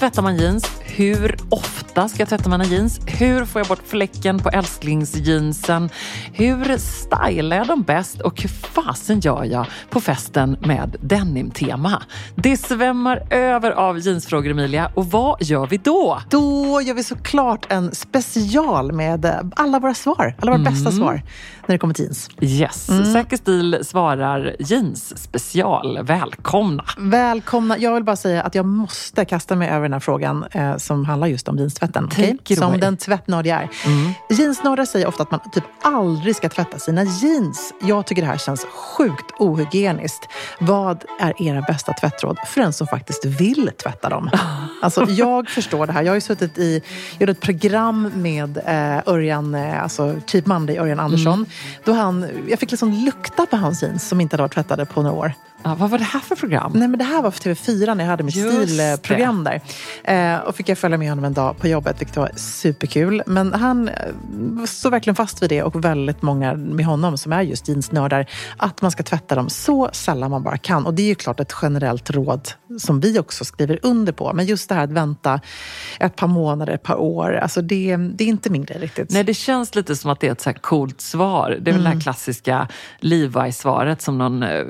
tvättar man jeans? Hur ofta ska jag tvätta mina jeans? Hur får jag bort fläcken på älsklingsjeansen? Hur stylar jag dem bäst? Och hur fasen gör jag på festen med denimtema? Det svämmar över av jeansfrågor, Emilia. Och vad gör vi då? Då gör vi såklart en special med alla våra svar. Alla våra bästa svar när det kommer till jeans. Yes, Säker stil svarar jeans special. Välkomna! Välkomna. Jag vill bara säga att jag måste kasta mig över den här frågan eh, som handlar just om jeanstvätten. Okej? it Som den tvättnörd jag är. Jeansnördar säger ofta att man typ aldrig ska tvätta sina jeans. Jag tycker det här känns sjukt ohygieniskt. Vad är era bästa tvättråd för den som faktiskt vill tvätta dem? Alltså, jag förstår det här. Jag har ju suttit i, gjort ett program med eh, Örjan, eh, alltså Cheap Monday, Örjan Andersson. Då han, jag fick liksom lukta på hans jeans som inte hade varit tvättade på några år. Ja, vad var det här för program? Nej, men det här var för TV4 när jag hade mitt Just stilprogram där. Eh, och fick jag följa med honom en dag på jobbet, vilket var superkul. Men han eh, står verkligen fast vid det och väldigt många med honom som är just jeansnördar, att man ska tvätta dem så sällan man bara kan. Och det är ju klart ett generellt råd som vi också skriver under på. Men just det här att vänta ett par månader, ett par år, alltså det, det är inte min grej riktigt. Nej, det känns lite som att det är ett så här coolt svar. Det är väl det här klassiska Levi-svaret som någon eh,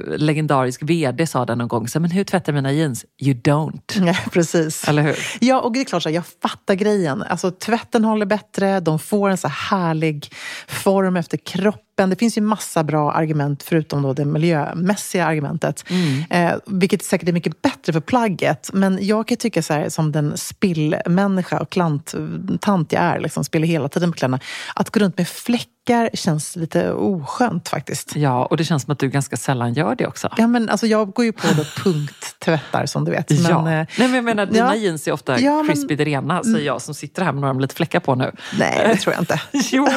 legendarisk VD sa där någon gång. Så, men hur tvättar mina jeans? You don't. Nej, precis. Eller hur? Ja, och det är klart, så jag fattar grejen. Alltså, tvätten håller bättre, de får en så här härlig form efter kroppen. Det finns ju massa bra argument, förutom då det miljömässiga argumentet. Eh, vilket säkert är mycket bättre för plagget. Men jag kan tycka så här, som den spillmänniska och klant, tant jag är, liksom, spiller hela tiden på kläderna. Att gå runt med fläckar känns lite oskönt faktiskt. Ja, och det känns som att du ganska sällan gör det också. Ja, men alltså, jag går ju på då punkttvättar som du vet. Men, ja. eh, Nej, men jag menar, dina ja. jeans är ofta Ja, crispy rena, säger jag som sitter här med några lite fläckar på nu. Nej, det tror jag inte. Jo,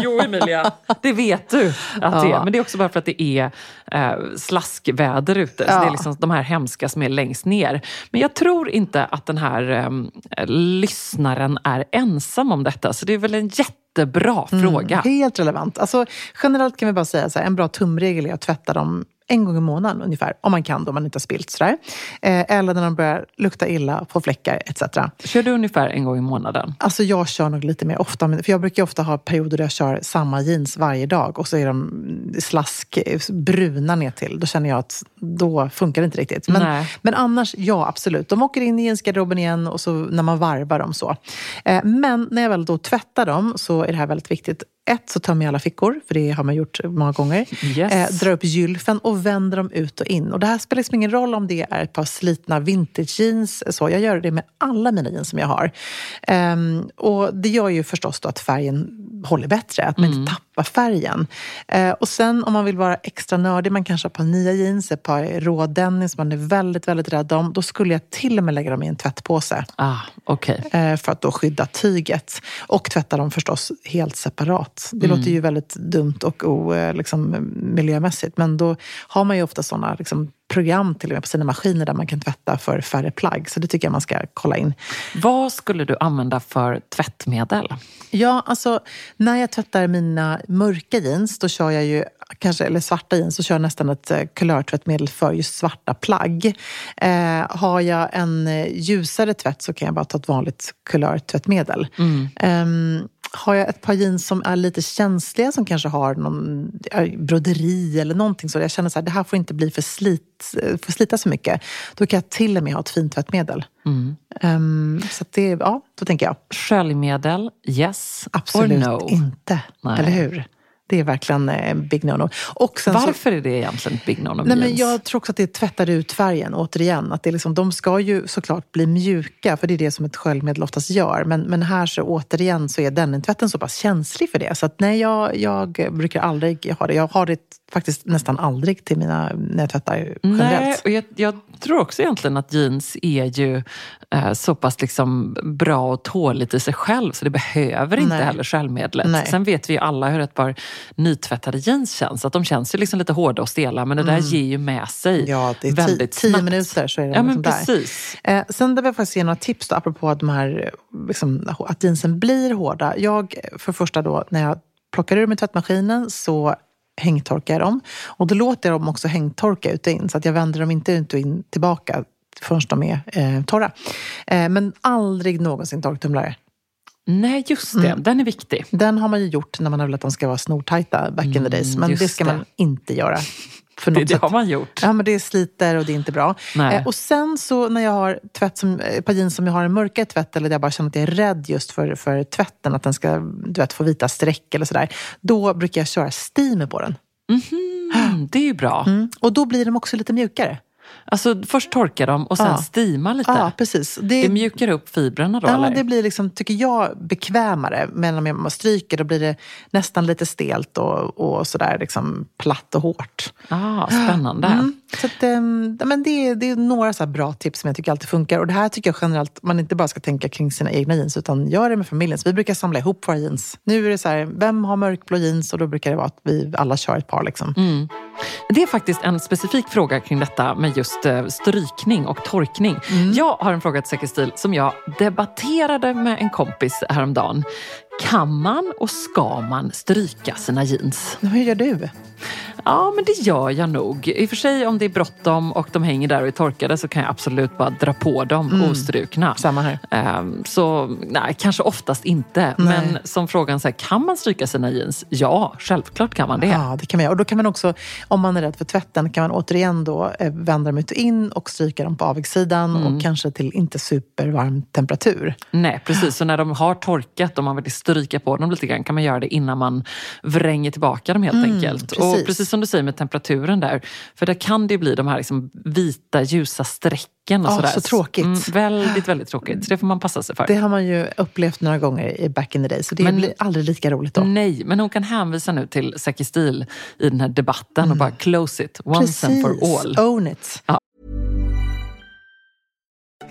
jo Emilia, det vet du att det är. Men det är också bara för att det är eh, slaskväder ute. Så det är liksom de här hemska som är längst ner. Men jag tror inte att den här eh, lyssnaren är ensam om detta. Så det är väl en jättebra fråga. Helt relevant. Alltså, generellt kan vi bara säga så här, en bra tumregel är att tvätta dem en gång i månaden ungefär. Om man kan då, om man inte har spilt sådär. Eh, eller när de börjar lukta illa, få fläckar etc. Kör du ungefär en gång i månaden? Alltså jag kör nog lite mer ofta, för jag brukar ofta ha perioder där jag kör samma jeans varje dag och så är de slask bruna ner till. Då känner jag att då funkar det inte riktigt. Men, Nej. men annars, ja absolut. De åker in i jeansgarderoben igen och så när man varvar dem så. Eh, men när jag väl då tvättar dem så är det här väldigt viktigt. Ett, så tömmer jag alla fickor, för det har man gjort många gånger. Yes. Eh, drar upp gylfen och vänder dem ut och in. Och det här spelar liksom ingen roll om det är ett par slitna vintage jeans. Så jag gör det med alla mina jeans som jag har. Ehm, och det gör ju förstås att färgen håller bättre, att man inte tappar färgen. Eh, och sen om man vill vara extra nördig, man kanske har par nya jeans, ett par rå denim som man är väldigt, väldigt rädd om. Då skulle jag till och med lägga dem i en tvättpåse Ah, okej. eh, för att då skydda tyget. Och tvätta dem förstås helt separat. Det låter ju väldigt dumt och o, eh, liksom, miljömässigt. Men då har man ju ofta sådana liksom, program till och med på sina maskiner där man kan tvätta för färre plagg. Så det tycker jag man ska kolla in. Vad skulle du använda för tvättmedel? Ja, alltså när jag tvättar mina mörka jeans, då kör jag ju kanske, eller svarta jeans, så kör jag nästan ett eh, kulörtvättmedel för just svarta plagg. Eh, har jag en eh, ljusare tvätt så kan jag bara ta ett vanligt kulörtvättmedel. Ehm, har jag ett par jeans som är lite känsliga, som kanske har någon broderi eller någonting så, jag känner så här, det här får inte bli för, slit, för slita så mycket. Då kan jag till och med ha ett fint tvättmedel. Ehm, så det, ja, då tänker jag, Sköljmedel, yes absolut or no? inte. Nej. Eller hur? Det är verkligen eh, big no-no. Och sen Varför så, är det egentligen big no Nej, men jag tror också att det tvättar ut färgen, återigen. Att det är liksom, de ska ju såklart bli mjuka, för det är det som ett sköljmedel oftast gör. Men, men här så återigen så är denimptvätten så pass känslig för det. Så att nej, jag, jag brukar aldrig ha det. Jag har det faktiskt nästan aldrig till mina, när jag tvättar generellt. Nej, och jag, jag tror också egentligen att jeans är ju eh, så pass liksom bra och tåligt i sig själv så det behöver inte Nej. heller sköljmedlet. Nej. Sen vet vi ju alla hur ett par nytvättade jeans känns. Att de känns ju liksom lite hårda och stela men det där ger ju med sig Mm. Ja, det är väldigt tio snabbt. minuter så är det Ja, liksom men där. precis. Eh, sen vill jag faktiskt ge några tips då, apropå de här, liksom, att jeansen blir hårda. Jag, för första då, när jag plockar ur i tvättmaskinen så hängtorkar dem. Och då låter jag dem också hängtorka ut och in, så att jag vänder dem inte ut och in tillbaka förrän de är eh, torra. Eh, men aldrig någonsin torktumlare. Nej, just det. Mm. Den är viktig. Den har man ju gjort när man har velat att de ska vara snortajta back in the days. Men just det ska det. man inte göra. Det, det har man gjort. Ja, men det sliter och det är inte bra. Eh, och sen så när jag har tvätt som, eh, ett par jeans som jag har en mörkare tvätt eller där jag bara känner att jag är rädd just för, för tvätten, att den ska du vet, få vita streck eller sådär. Då brukar jag köra steamer på den. Mm, det är ju bra. Mm. Och då blir de också lite mjukare. Alltså först torka dem och sen Ja. steama lite. Ja, precis. Det mjukar upp fibrerna då Ja, eller? det blir liksom, tycker jag, bekvämare. Men om man stryker då blir det nästan lite stelt och, och sådär liksom platt och hårt. Ah, spännande. Mm. Så att, ehm, men det, är, det är några så bra tips som jag tycker alltid funkar. Och det här tycker jag generellt man inte bara ska tänka kring sina egna jeans utan gör det med familjen. Så vi brukar samla ihop våra jeans. Nu är det så här, vem har mörkblå jeans? Och då brukar det vara att vi alla kör ett par. Liksom. Mm. Det är faktiskt en specifik fråga kring detta med just eh, strykning och torkning. Mm. Jag har en fråga till Säker stil som jag debatterade med en kompis häromdagen. Kan man och ska man stryka sina jeans? Hur gör du? Ja, men det gör jag nog. I och för sig om det är bråttom och de hänger där och är torkade så kan jag absolut bara dra på dem Mm. ostrukna. Samma här. Ehm, Så nej, kanske oftast inte. Men som frågan så här, kan man stryka sina jeans? Ja, självklart kan man det. Ja, det kan man göra. Och då kan man också, om man är rädd för tvätten, kan man återigen då eh, vända dem ut och in och stryka dem på avigsidan Mm. och kanske till inte supervarm temperatur. Nej, precis. Så när de har torkat och man vill stryka på dem lite grann kan man göra det innan man vränger tillbaka dem helt enkelt. Och precis. precis som du säger med temperaturen där. För där kan det bli de här liksom vita ljusa strecken och Ja, sådär. så tråkigt. Mm, väldigt, väldigt tråkigt. Så det får man passa sig för. Det har man ju upplevt några gånger i back in the day, så det Men- blir aldrig lika roligt då. Nej, men hon kan hänvisa nu till Säker stil i den här debatten och bara close it once and for all. own it.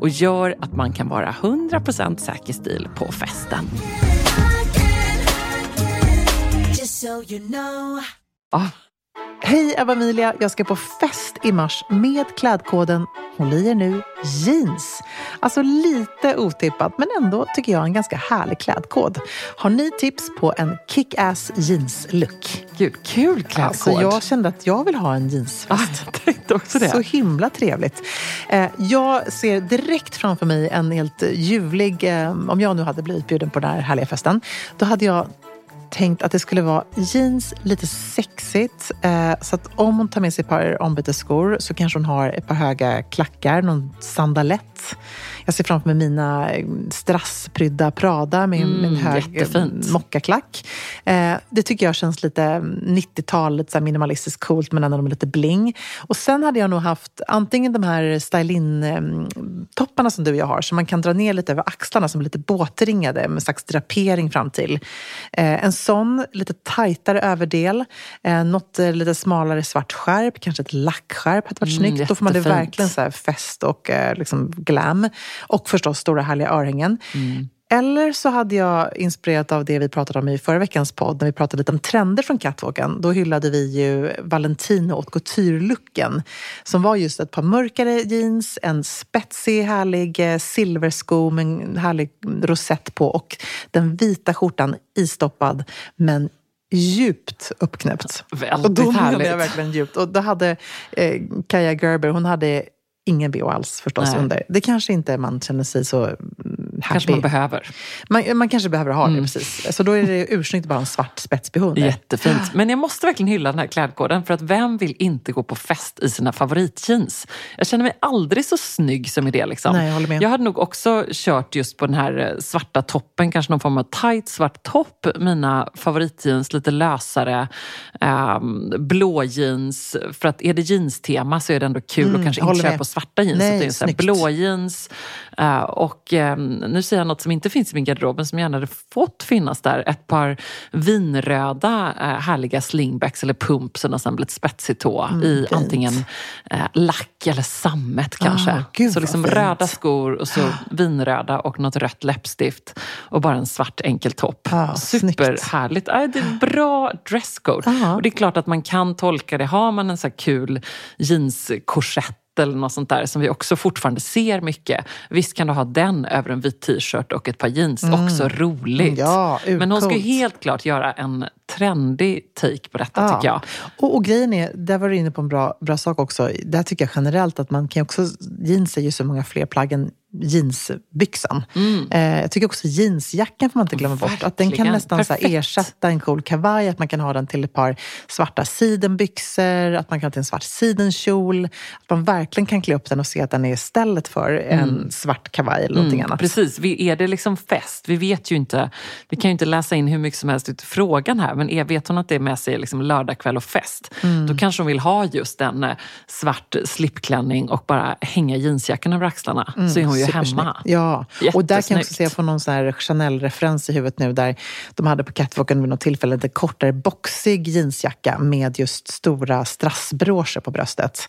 och gör att man kan vara 100% säker stil på festen. Ah, Hej Eva Emilia, jag ska på fest i mars med klädkoden Håll i er nu jeans. Alltså lite otippat men ändå tycker jag en ganska härlig klädkod. Har ni tips på en kick-ass jeans-look? gud, kul klädkod. Alltså jag kände att jag vill ha en jeansfest. ah, jag tänkte också det. Så himla trevligt. Eh, jag ser direkt framför mig en helt ljuvlig, eh, om jag nu hade blivit bjuden på den här härliga festen, då hade jag tänkt att det skulle vara jeans, lite sexigt. Eh, så att om hon tar med sig ett par ombytesskor så kanske hon har ett par höga klackar, någon sandalett. Jag ser framför mig mina eh, strassprydda Prada med, med en hög eh, jättefint. mockaklack. Eh, det tycker jag känns lite 90-tal, lite så här minimalistiskt coolt men ändå med lite bling. Och sen hade jag nog haft antingen de här style-in-topparna som du och jag har som man kan dra ner lite över axlarna som är lite båtringade med en slags drapering fram till. Eh, en sån, lite tajtare överdel, eh, något eh, lite smalare svart skärp, kanske ett lackskärp hade varit Mm, snyggt. Då får man det jättefint. verkligen så fest och eh, liksom glam. Och förstås stora härliga örhängen. Mm. Eller så hade jag inspirerat av det vi pratade om i förra veckans podd när vi pratade lite om trender från catwalken. Då hyllade vi ju Valentino och couture-looken som var just ett par mörkare jeans, en spetsig härlig eh, silversko med en härlig rosett på och den vita skjortan istoppad men djupt uppknäppt. Väldigt och då menade härligt. jag verkligen djupt. Och då hade eh, Kaja Gerber, hon hade ingen bh alls förstås Nej. under. Det kanske inte man känner sig så happy. kanske man behöver. Man, man kanske behöver ha det, precis. Så då är det ursnyggt bara en svart spets-bh under. Jättefint. Men jag måste verkligen hylla den här klädkoden för att vem vill inte gå på fest i sina favoritjeans? Jag känner mig aldrig så snygg som i det. Liksom. Nej, jag håller med. Jag hade nog också kört just på den här eh, svarta toppen, kanske någon form av tight svart topp. Mina favoritjeans, lite lösare, um, blå jeans. För att är det jeans-tema så är det ändå kul att kanske inte köra på svarta jeans. Nej, utan blå jeans. Eh, och ehm, nu säger jag något som inte finns i min garderob men som gärna hade fått finnas där. Ett par vinröda eh, härliga slingbacks eller pumps och nästan lite spetsig tå Mm, i antingen eh, lack eller sammet kanske. Ah, gud, så liksom fint. röda skor och så vinröda och något rött läppstift och bara en svart enkel topp. Ah, snyggt. Superhärligt. Ja, det är en bra dresscode. Ah. Och det är klart att man kan tolka det. Har man en så kul jeanskorsett eller något sånt där som vi också fortfarande ser mycket. Visst kan du ha den över en vit t-shirt och ett par jeans. Också roligt. Mm. Ja, Men hon urcoolt. helt klart göra en trendig take på detta tycker jag. Och, och grejen är, där var du inne på en bra, bra sak också. Där tycker jag generellt att man kan också, jeans är ju så många fler plagg än jeansbyxan. Eh, jag tycker också jeansjackan får man inte glömma bort. Att den kan Verkligen. nästan så här ersätta en cool kavaj, att man kan ha den till ett par svarta sidenbyxor, att man kan ha till en svart sidenkjol. Att man verkligen kan klä upp den och se att den är stället för en svart kavaj eller någonting annat. Precis, vi, är det liksom fest? Vi vet ju inte, vi kan ju inte läsa in hur mycket som helst ut frågan här, men vet hon att det är med sig liksom lördagkväll och fest, Mm. då kanske hon vill ha just en eh, svart slipklänning och bara hänga jeansjackan över axlarna. Så är hon ju hemma. Ja, och där kan jag också se, jag får någon sån här Chanel-referens i huvudet nu där de hade på catwalken vid något tillfälle en kortare boxig jeansjacka med just stora strassbroscher på bröstet.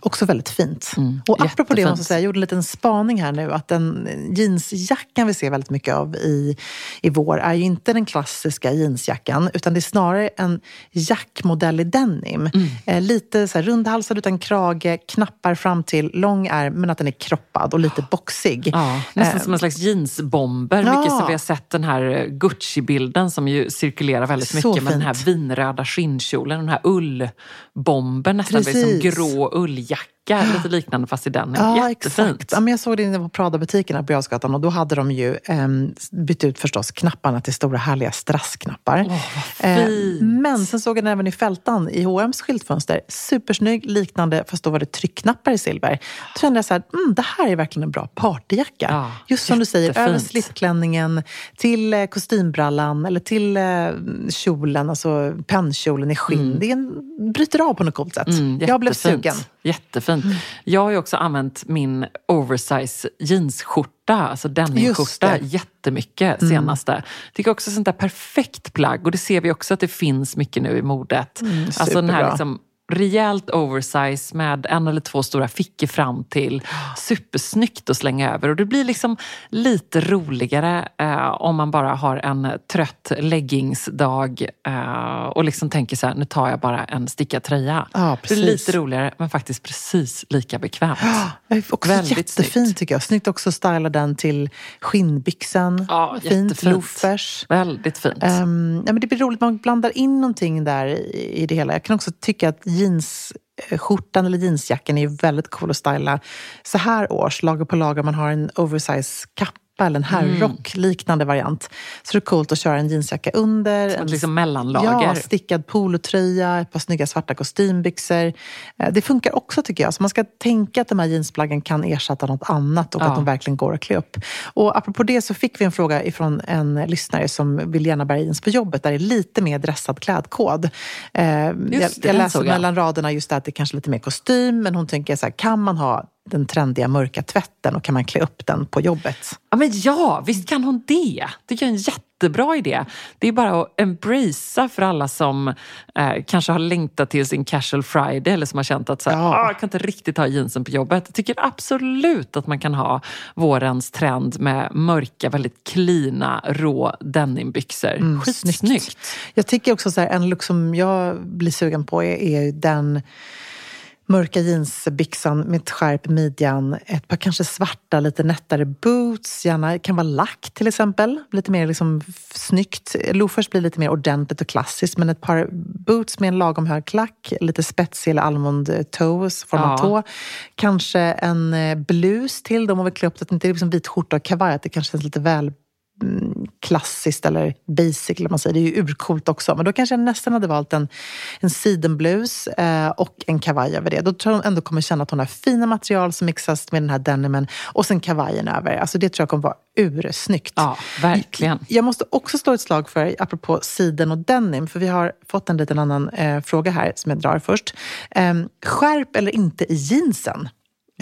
Också väldigt fint. Och apropå det Jättefint. måste jag säga, jag gjorde en liten spaning här nu att den jeansjackan vi ser väldigt mycket av i, i vår är ju inte den klassiska jeansjackan utan det är snarare en jackmodell i denim. Eh, lite så här rundhalsad utan krage, knappar fram till, lång ärm men att den är kroppad och lite boxig. Ja, nästan Eh, som en slags jeansbomber. Ja. Mycket som vi har sett den här eh, Gucci-bilden som ju cirkulerar väldigt Så mycket med den här fint. vinröda skinnkjolen, den här ullbomben nästan, Precis. som grå ulljacka lite liknande fast i denim. Ja, Jättefint. exakt. Ja, men jag såg det inne på Prada-butiken här på Götgatan och då hade de ju eh, bytt ut förstås knapparna till stora härliga strassknappar. Fint. Eh, men sen såg jag den även i Fältan i H&M's skyltfönster. Supersnygg, liknande, fast då var det tryckknappar i silver. Då kände jag så här, mm, det här är verkligen en bra partyjacka. Ja, Just som du säger, jättefint. över slipklänningen, till eh, kostymbrallan eller till eh, kjolen, alltså pennkjolen i skinn. Det är en, bryter av på något coolt sätt. Mm, jag blev jättefint. sugen. Jättefint. Jag har ju också använt min oversize jeansskjorta, alltså denimskjorta, det. Mm. jättemycket senaste. Tycker också sånt där perfekt plagg och det ser vi också att det finns mycket nu i modet. alltså den här liksom rejält oversize med en eller två stora fickor fram till. Supersnyggt att slänga över och det blir liksom lite roligare eh, om man bara har en trött leggingsdag eh, och liksom tänker så här, nu tar jag bara en stickad tröja. Ja, Det är precis. lite roligare men faktiskt precis lika bekvämt. Är också Väldigt jättefint snyggt. tycker jag. Snyggt också att styla den till skinnbyxan. Ja, Fint. jättefint. Loafers. Väldigt fint. Um, ja, men det blir roligt, man blandar in någonting där i, i det hela. Jag kan också tycka att jeansskjortan eller jeansjackan är ju väldigt cool att styla så här års, lager på lager. Man har en oversize kappa eller en herrrock, liknande variant. Så det är coolt att köra en jeansjacka under. Som ett en liksom mellanlager. Ja, stickad polotröja, ett par snygga svarta kostymbyxor. Eh, Det funkar också tycker jag. Så man ska tänka att de här jeansplaggen kan ersätta något annat och Ja. att de verkligen går att klä upp. Och apropå det så fick vi en fråga ifrån en lyssnare som vill gärna bära jeans på jobbet där det är lite mer dressad klädkod. Eh, jag det, jag den läser jag. mellan raderna just det att det kanske är lite mer kostym men hon tänker så här, kan man ha den trendiga mörka tvätten och kan man klä upp den på jobbet? Ja, men ja, visst kan hon det. Det är en jättebra idé. Det är bara att embracea för alla som eh, kanske har längtat till sin casual friday eller som har känt att så här, Ja. ah, jag kan inte riktigt ha jeansen på jobbet. Jag tycker absolut att man kan ha vårens trend med mörka, väldigt klina, rå denimbyxor. Skitsnyggt. Mm, Snyggt. Jag tycker också så här, en look som jag blir sugen på är, är den mörka jeansbyxan med skärp midjan, ett par kanske svarta, lite nättare boots, gärna kan vara lack till exempel, lite mer liksom snyggt. Loafers blir lite mer ordentligt och klassiskt, men ett par boots med en lagom hög klack, lite spetsig eller almond toes, formad Ja. tå. Kanske en eh, blus till, de har väl klä upp det, inte är liksom vit skjorta och kavaj, att det kanske känns lite väl klassiskt eller basic. Eller man säger. Det är ju urcoolt också. Men då kanske jag nästan hade valt en, en sidenblus eh, och en kavaj över det. Då tror jag hon ändå kommer känna att hon har fina material som mixas med den här denimen och sen kavajen över. Alltså det tror jag kommer vara ursnyggt. Ja, verkligen. Jag måste också slå ett slag för, apropå siden och denim, för vi har fått en liten annan eh, fråga här som jag drar först. Eh, skärp eller inte i jeansen?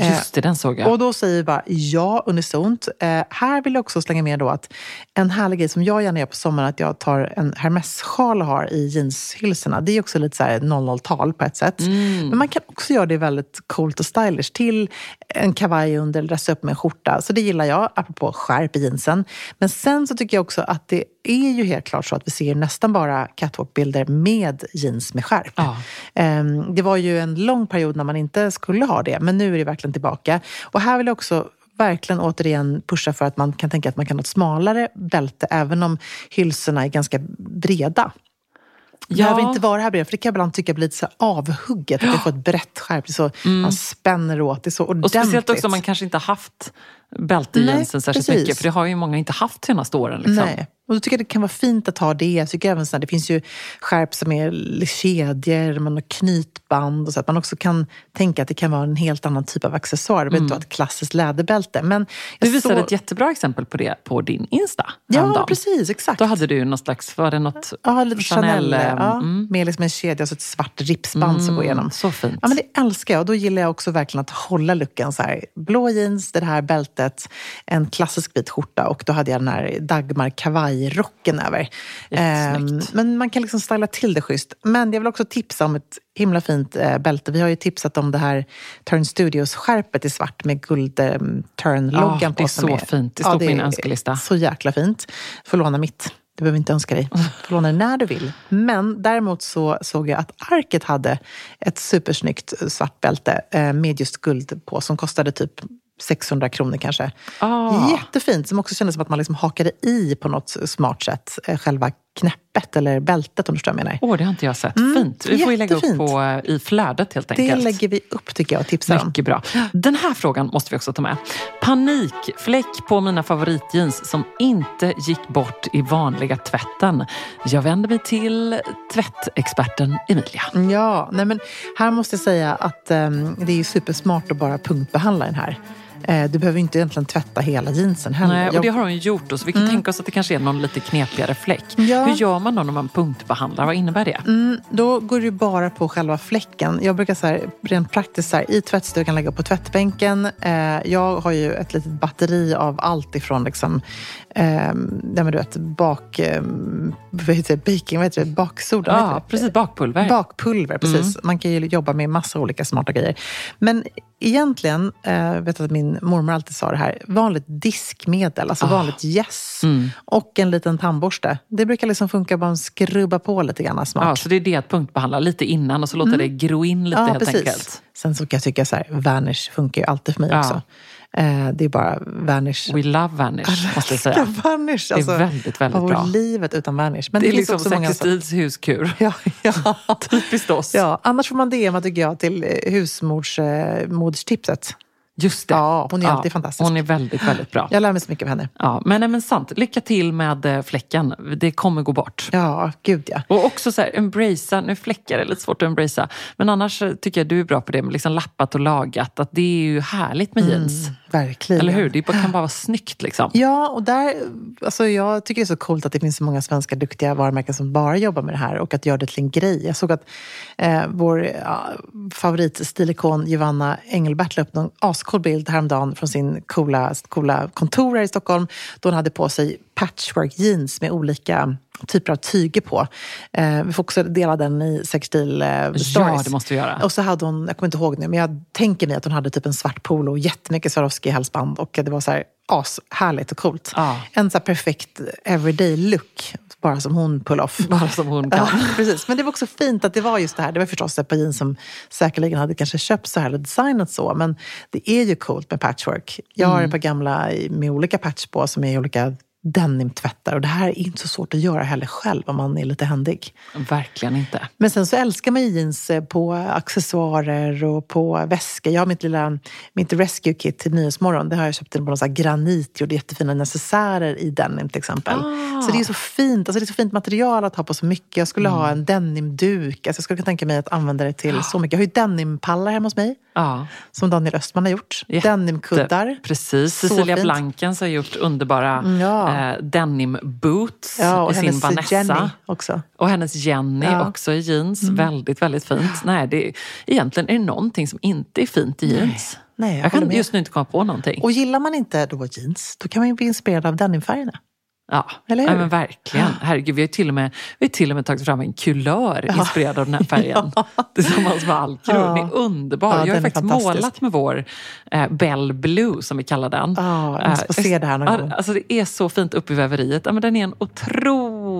Just det, den såg jag. Och då säger vi bara ja unisont. Eh, här vill jag också slänga med då att en härlig grej som jag gärna gör på sommaren att jag tar en Hermes-sjal och har i jeanshylsorna. Det är också lite så här 00-tal på ett sätt. Mm. Men man kan också göra det väldigt coolt och stylish till en kavaj under eller dressa upp med en skjorta. Så det gillar jag, apropå skärp i jeansen. Men sen så tycker jag också att det är ju helt klart så att vi ser nästan bara catwalk-bilder med jeans med skärp. Ja. Ehm, Det var ju en lång period när man inte skulle ha det, men nu är det verkligen tillbaka. Och här vill jag också verkligen återigen pusha för att man kan tänka att man kan ha ett smalare bälte även om hylsorna är ganska breda. Ja. behöver inte vara det här brevet, för det kan jag ibland tycka blir lite så avhugget. Att det får ett brett skärp, så, man spänner åt, det är så ordentligt. Och speciellt också om man kanske inte haft bälte i Nej, jeansen särskilt precis. mycket. För det har ju många inte haft senaste åren. Liksom. Nej. Och då tycker jag det kan vara fint att ha det. Jag tycker även så här, det finns ju skärp som är kedjor, man har knytband och så att man också kan tänka att det kan vara en helt annan typ av accessoar. Det behöver inte vara ett klassiskt läderbälte. Men Du visade såg- ett jättebra exempel på det på din Insta Ja, häromdagen. precis. Exakt. Då hade du något slags, var det något Ja, lite Chanel. eh, ja, mm. Med liksom en kedja och så ett svart ripsband som går igenom. så fint. Ja, men det älskar jag. Och då gillar jag också verkligen att hålla looken så här. Blå jeans, det här bältet, en klassisk vit skjorta och då hade jag den här Dagmar kavajrocken över. Ehm, men man kan liksom styla till det schysst. Men jag vill också tipsa om ett himla fint eh, bälte. Vi har ju tipsat om det här Turn Studios-skärpet i svart med guld eh, Turn-loggan Ja, på. det är så fint. Det står på min önskelista. Så jäkla fint. Får låna mitt. Du behöver inte önska dig. Du får låna det när du vill. Men däremot så såg jag att Arket hade ett supersnyggt svart bälte eh, med just guld på som kostade typ 600 kronor kanske. Ah. Jättefint, som också kändes som att man liksom hakade i på något smart sätt. eh, Själva knäppet eller bältet om du förstår vad jag menar. Åh, det har inte jag sett. Fint. Vi får ju lägga upp på, eh, i flödet helt Det enkelt. lägger vi upp tycker jag och tipsar om. Mycket bra. Den här frågan måste vi också ta med. Panikfläck på mina favoritjeans som inte gick bort i vanliga tvätten. Jag vänder mig till tvättexperten Emilia. Ja, nej men här måste jag säga att ehm, det är ju supersmart att bara punktbehandla den här. Eh, du behöver inte egentligen tvätta hela jeansen heller. Nej, och det har hon gjort. Så vi kan tänka oss att det kanske är någon lite knepigare fläck. Ja. Hur gör man då när man punktbehandlar? Vad innebär det? Mm, då går det bara på själva fläcken. Jag brukar så här, rent praktiskt så här, i tvättstugan lägga på tvättbänken. Eh, jag har ju ett litet batteri av allt ifrån liksom, eh, du vet, bak, eh, vad heter det, baking, vad heter det, baksoda? Ja, det? precis. Bakpulver. Bakpulver, precis. Man kan ju jobba med massa olika smarta grejer. Men egentligen, eh, vet jag att min mormor alltid sa det här, vanligt diskmedel, alltså vanligt gäss och en liten tandborste. Det brukar liksom funka bara att skrubba på lite grann smart. Ja, så det är det att punktbehandla lite innan och så låta det gro in lite helt enkelt. Sen så kan jag tycka så här, Vanish funkar ju alltid för mig Ja. också. Eh, det är bara Vanish. We love Vanish, måste jag säga. Vanish, alltså, Det är väldigt, väldigt vad bra. livet utan Vanish? Men Det är finns liksom Sexy Stils huskur. Ja, ja. Typiskt oss. ja, annars får man DMa tycker jag till eh, husmorstipset. Just det. Ja, hon är alltid fantastisk. Hon är väldigt, väldigt bra. Jag lär mig så mycket av henne. Ja, men, nej, men sant. Lycka till med eh, fläcken. Det kommer gå bort. Ja, gud ja. Och också så här, embracea, nu fläckar är lite svårt att embracea, men annars eh, tycker jag du är bra på det, med liksom lappat och lagat, att det är ju härligt med jeans. Verkligen. Eller hur? Det kan bara vara snyggt liksom. Ja, och där, alltså jag tycker det är så coolt att det finns så många svenska duktiga varumärken som bara jobbar med det här och att göra det till en grej. Jag såg att eh, vår ja, favoritstilikon Giovanna Engelbert la upp någon ascool bild häromdagen från sin coola, coola kontor här i Stockholm då hon hade på sig patchwork jeans med olika typer av tyger på. Eh, vi får också dela den i Sextil eh, stories. det måste vi göra. Och så hade hon, jag kommer inte ihåg nu, men jag tänker mig att hon hade typ en svart polo och jättemycket Swarovski-halsband och det var så här ashärligt och coolt. Ja. En så här perfekt everyday look, bara som hon pull off. Bara som hon kan. Ja, precis. Men det var också fint att det var just det här. Det var förstås ett par jeans som säkerligen hade kanske köpt så här eller designat så. Men det är ju coolt med patchwork. Jag har ett par gamla med olika patch på som är i olika denimtvättar. Och det här är inte så svårt att göra heller själv om man är lite händig. Verkligen inte. Men sen så älskar man jeans eh, på accessoarer och på väskor. Jag har mitt lilla mitt rescue kit till Nyhetsmorgon. Det har jag köpt på någon sån granit, gjorde jättefina necessärer i denim till exempel. Ah. Så det är så fint. Alltså det är så fint material att ha på så mycket. Jag skulle ha Mm. en denimduk. Alltså jag skulle kunna tänka mig att använda det till så mycket. Jag har ju denimpallar hemma hos mig. Ja. Som Daniel Östman har gjort. Denimkuddar. Precis. Cecilia. Blankens har gjort underbara Ja. Eh, denim boots Ja, och i sin Vanessa. Jenny också. Och hennes Jenny Ja. Mm. också i jeans. Väldigt, väldigt fint. Nej, det är, egentligen är det någonting som inte är fint i jeans. Nej, jag jag håller kan med. just nu inte komma på någonting. Och gillar man inte då jeans, då kan man ju bli inspirerad av denimfärgerna. Ja, Eller hur? Nej, men verkligen. Herregud, vi har till och med, vi har till och med tagit fram en kulör inspirerad av den här färgen. Tillsammans med Alcro. Ja. Den är underbar. Ja, jag har faktiskt målat med vår eh, Bell Blue, som vi kallar den. Ja, jag måste få Eh, se det här någon ja, gång. Alltså, det är så fint uppe i väveriet. Ja, men den är en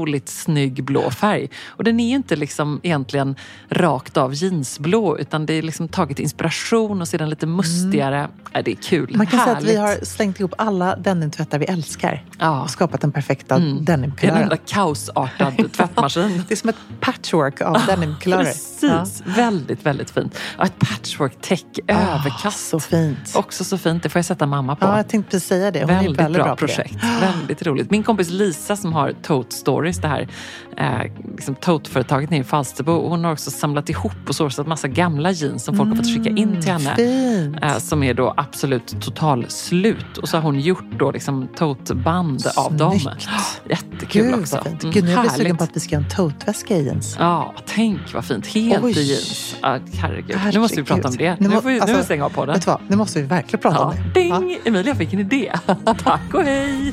otroligt snygg blå färg. Och den är ju inte liksom egentligen rakt av jeansblå, utan det är liksom tagit inspiration och den lite mustigare. Ja, det är kul. Mm. Man kan säga att vi Härligt. har slängt ihop alla denimtvättar vi älskar Ja. och skapat den perfekta Det är en denimkulören. enda kaosartad tvättmaskin. Det är som ett patchwork av denimkulörer. Precis, väldigt, väldigt fint. Och ett patchwork-täck, överkast. så fint. Också så fint, det får jag sätta mamma på. Ja, jag tänkte precis säga det. Hon väldigt, är väldigt bra, bra, projekt. Väldigt roligt. Min kompis Lisa som har Tote Stories, det här eh, liksom Tote-företaget nere i Falsterbo, hon har också samlat ihop och sourcat massa gamla jeans som folk har fått skicka in till henne. Eh, som är då absolut total slut. Och så har hon gjort då liksom tote-band av dem. Jättekul Gud också. fint. Mm, Gud, nu är jag blir sugen på att vi ska göra en toteväska i jeans. Ja, tänk vad fint. Helt Oj. i jeans. Ja, herregud. Nu måste vi prata om det. Nu Nu, får vi, nu alltså, vi stänga av podden. Vet du vad? Nu måste vi verkligen prata Ja, om det. Ja. ding! Emilia fick en idé. Tack och hej!